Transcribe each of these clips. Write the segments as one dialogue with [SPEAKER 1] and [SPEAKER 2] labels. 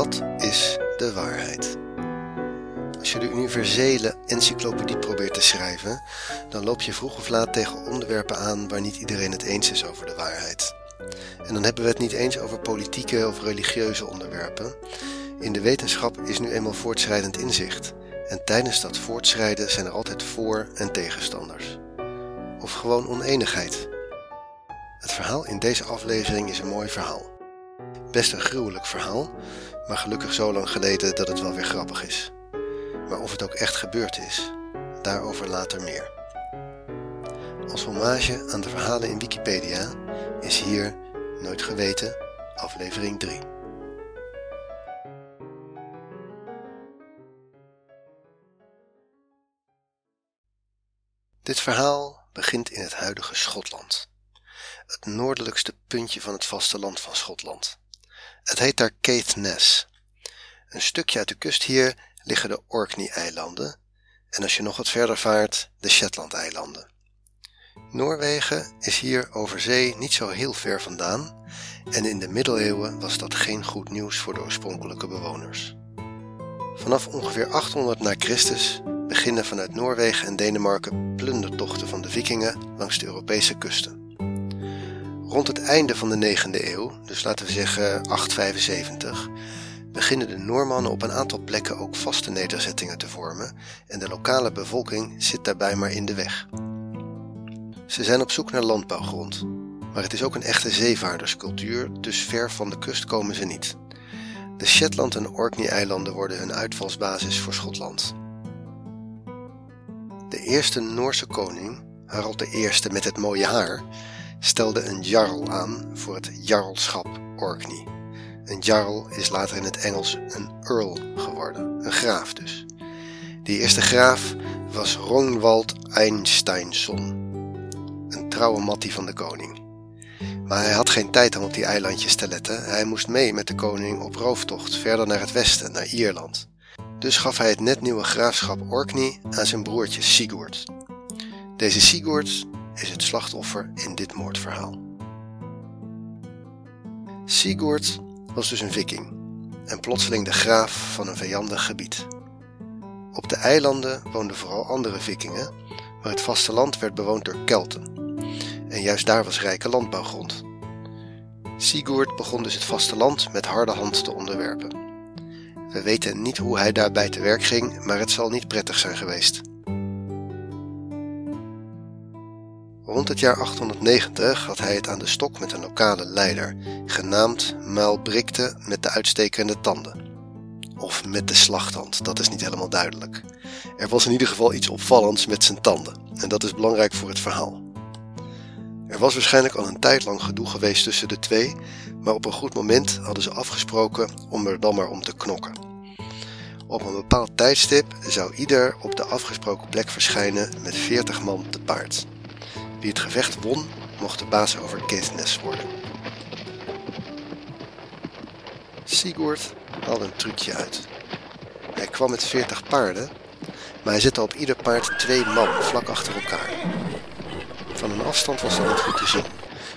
[SPEAKER 1] Wat is de waarheid? Als je de universele encyclopedie probeert te schrijven, dan loop je vroeg of laat tegen onderwerpen aan waar niet iedereen het eens is over de waarheid. En dan hebben we het niet eens over politieke of religieuze onderwerpen. In de wetenschap is nu eenmaal voortschrijdend inzicht. En tijdens dat voortschrijden zijn er altijd voor- en tegenstanders. Of gewoon oneenigheid. Het verhaal in deze aflevering is een mooi verhaal. Best een gruwelijk verhaal, maar gelukkig zo lang geleden dat het wel weer grappig is. Maar of het ook echt gebeurd is, daarover later meer. Als hommage aan de verhalen in Wikipedia is hier Nooit Geweten, aflevering 3. Dit verhaal begint in het huidige Schotland, het noordelijkste puntje van het vasteland van Schotland. Het heet daar Caithness. Een stukje uit de kust hier liggen de Orkney-eilanden en als je nog wat verder vaart, de Shetland-eilanden. Noorwegen is hier over zee niet zo heel ver vandaan en in de middeleeuwen was dat geen goed nieuws voor de oorspronkelijke bewoners. Vanaf ongeveer 800 na Christus beginnen vanuit Noorwegen en Denemarken plundertochten van de vikingen langs de Europese kusten. Rond het einde van de 9e eeuw, dus laten we zeggen 875, beginnen de Noormannen op een aantal plekken ook vaste nederzettingen te vormen en de lokale bevolking zit daarbij maar in de weg. Ze zijn op zoek naar landbouwgrond, maar het is ook een echte zeevaarderscultuur, dus ver van de kust komen ze niet. De Shetland en Orkney-eilanden worden hun uitvalsbasis voor Schotland. De eerste Noorse koning, Harald I met het mooie haar, stelde een jarl aan voor het jarlschap Orkney. Een jarl is later in het Engels een earl geworden, een graaf dus. Die eerste graaf was Ronwald Einsteinsson, een trouwe mattie van de koning. Maar hij had geen tijd om op die eilandjes te letten. Hij moest mee met de koning op rooftocht verder naar het westen, naar Ierland. Dus gaf hij het net nieuwe graafschap Orkney aan zijn broertje Sigurd. Deze Sigurd is het slachtoffer in dit moordverhaal. Sigurd was dus een viking en plotseling de graaf van een vijandig gebied. Op de eilanden woonden vooral andere vikingen, maar het vasteland werd bewoond door Kelten. En juist daar was rijke landbouwgrond. Sigurd begon dus het vasteland met harde hand te onderwerpen. We weten niet hoe hij daarbij te werk ging, maar het zal niet prettig zijn geweest. Rond het jaar 890 had hij het aan de stok met een lokale leider, genaamd Maalbrikte met de uitstekende tanden. Of met de slagtand, dat is niet helemaal duidelijk. Er was in ieder geval iets opvallends met zijn tanden, en dat is belangrijk voor het verhaal. Er was waarschijnlijk al een tijd lang gedoe geweest tussen de twee, maar op een goed moment hadden ze afgesproken om er dan maar om te knokken. Op een bepaald tijdstip zou ieder op de afgesproken plek verschijnen met 40 man te paard. Wie het gevecht won, mocht de baas over Caithness worden. Sigurd haalde een trucje uit. Hij kwam met 40 paarden, maar hij zette op ieder paard twee man vlak achter elkaar. Van een afstand was dat niet goed te zien,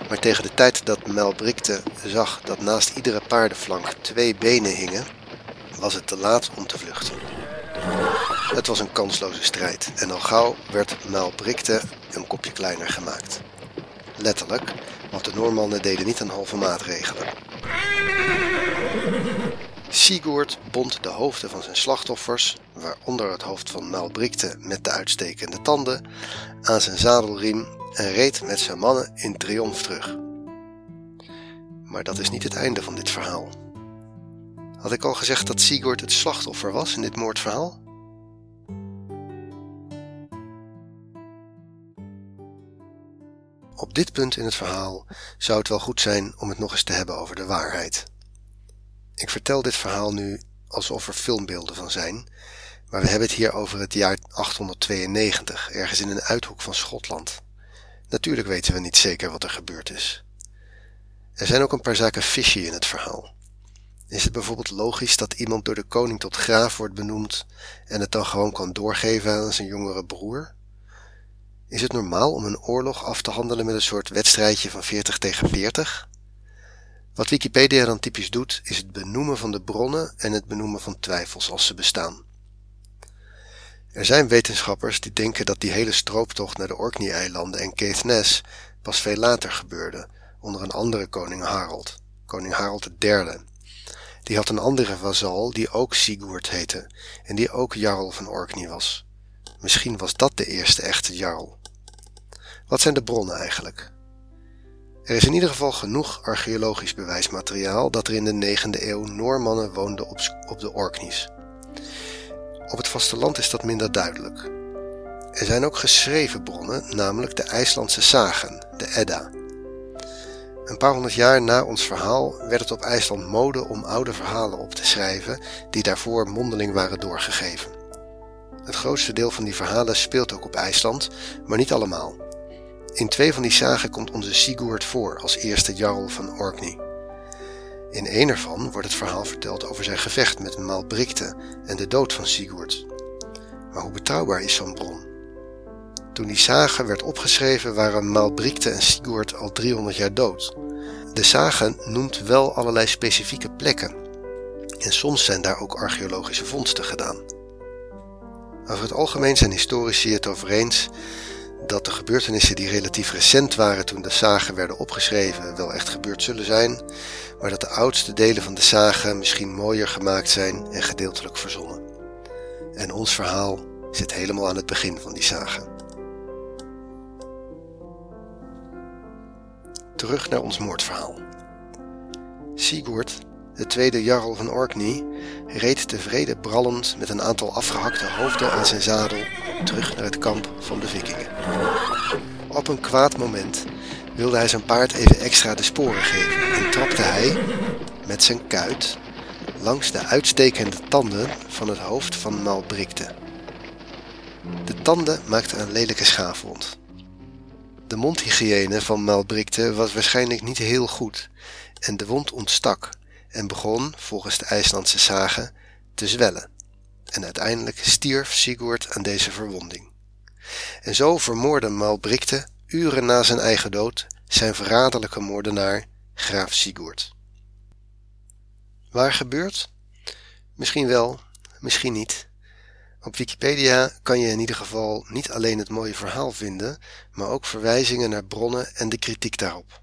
[SPEAKER 1] maar tegen de tijd dat Mel Brikte zag dat naast iedere paardenflank twee benen hingen, was het te laat om te vluchten. Het was een kansloze strijd en al gauw werd Mel Brikte een kopje kleiner gemaakt. Letterlijk, want de Noormannen deden niet aan halve maatregelen. Sigurd bond de hoofden van zijn slachtoffers, waaronder het hoofd van Malbrikte met de uitstekende tanden, aan zijn zadelriem en reed met zijn mannen in triomf terug. Maar dat is niet het einde van dit verhaal. Had ik al gezegd dat Sigurd het slachtoffer was in dit moordverhaal? Op dit punt in het verhaal zou het wel goed zijn om het nog eens te hebben over de waarheid. Ik vertel dit verhaal nu alsof er filmbeelden van zijn, maar we hebben het hier over het jaar 892, ergens in een uithoek van Schotland. Natuurlijk weten we niet zeker wat er gebeurd is. Er zijn ook een paar zaken fishy in het verhaal. Is het bijvoorbeeld logisch dat iemand door de koning tot graaf wordt benoemd en het dan gewoon kan doorgeven aan zijn jongere broer? Is het normaal om een oorlog af te handelen met een soort wedstrijdje van 40 tegen 40? Wat Wikipedia dan typisch doet, is het benoemen van de bronnen en het benoemen van twijfels als ze bestaan. Er zijn wetenschappers die denken dat die hele strooptocht naar de Orkney-eilanden en Caithness pas veel later gebeurde, onder een andere koning Harold, koning Harold III. Die had een andere vazal die ook Sigurd heette en die ook jarl van Orkney was. Misschien was dat de eerste echte jarl. Wat zijn de bronnen eigenlijk? Er is in ieder geval genoeg archeologisch bewijsmateriaal dat er in de 9e eeuw Noormannen woonden op, de Orkneys. Op het vasteland is dat minder duidelijk. Er zijn ook geschreven bronnen, namelijk de IJslandse sagen, de Edda. Een paar honderd jaar na ons verhaal werd het op IJsland mode om oude verhalen op te schrijven die daarvoor mondeling waren doorgegeven. Het grootste deel van die verhalen speelt ook op IJsland, maar niet allemaal. In twee van die zagen komt onze Sigurd voor als eerste jarl van Orkney. In een ervan wordt het verhaal verteld over zijn gevecht met Malbrikte en de dood van Sigurd. Maar hoe betrouwbaar is zo'n bron? Toen die sage werd opgeschreven waren Malbrikte en Sigurd al 300 jaar dood. De sage noemt wel allerlei specifieke plekken. En soms zijn daar ook archeologische vondsten gedaan. Over het algemeen zijn historici het over eens dat de gebeurtenissen die relatief recent waren toen de zagen werden opgeschreven wel echt gebeurd zullen zijn, maar dat de oudste delen van de zagen misschien mooier gemaakt zijn en gedeeltelijk verzonnen. En ons verhaal zit helemaal aan het begin van die zagen. Terug naar ons moordverhaal. Sigurd de tweede jarl van Orkney, reed tevreden brallend met een aantal afgehakte hoofden aan zijn zadel terug naar het kamp van de vikingen. Op een kwaad moment wilde hij zijn paard even extra de sporen geven en trapte hij met zijn kuit langs de uitstekende tanden van het hoofd van Malbrikte. De tanden maakten een lelijke schaafwond. De mondhygiëne van Malbrikte was waarschijnlijk niet heel goed en de wond ontstak en begon, volgens de IJslandse zagen, te zwellen. En uiteindelijk stierf Sigurd aan deze verwonding. En zo vermoordde Malbrikte, uren na zijn eigen dood, zijn verraderlijke moordenaar, graaf Sigurd. Waar gebeurt? Misschien wel, misschien niet. Op Wikipedia kan je in ieder geval niet alleen het mooie verhaal vinden, maar ook verwijzingen naar bronnen en de kritiek daarop.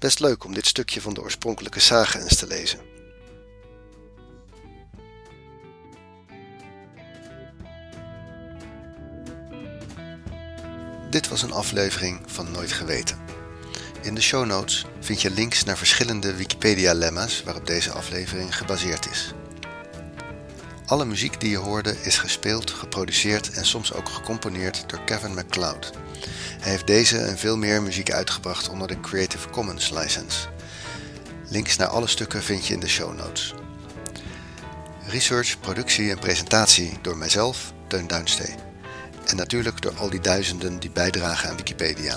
[SPEAKER 1] Best leuk om dit stukje van de oorspronkelijke sage eens te lezen. Dit was een aflevering van Nooit Geweten. In de show notes vind je links naar verschillende Wikipedia-lemma's waarop deze aflevering gebaseerd is. Alle muziek die je hoorde is gespeeld, geproduceerd en soms ook gecomponeerd door Kevin MacLeod. Hij heeft deze en veel meer muziek uitgebracht onder de Creative Commons license. Links naar alle stukken vind je in de show notes. Research, productie en presentatie door mijzelf, Teun Duinstee. En natuurlijk door al die duizenden die bijdragen aan Wikipedia.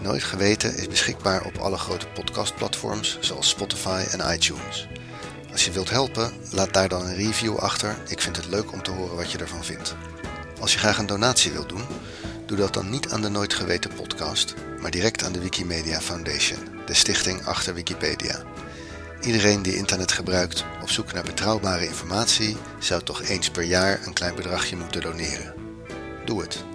[SPEAKER 1] Nooit Geweten is beschikbaar op alle grote podcastplatforms zoals Spotify en iTunes. Als je wilt helpen, laat daar dan een review achter. Ik vind het leuk om te horen wat je ervan vindt. Als je graag een donatie wilt doen, doe dat dan niet aan de Nooit Geweten podcast, maar direct aan de Wikimedia Foundation, de stichting achter Wikipedia. Iedereen die internet gebruikt op zoek naar betrouwbare informatie zou toch eens per jaar een klein bedragje moeten doneren. Doe het.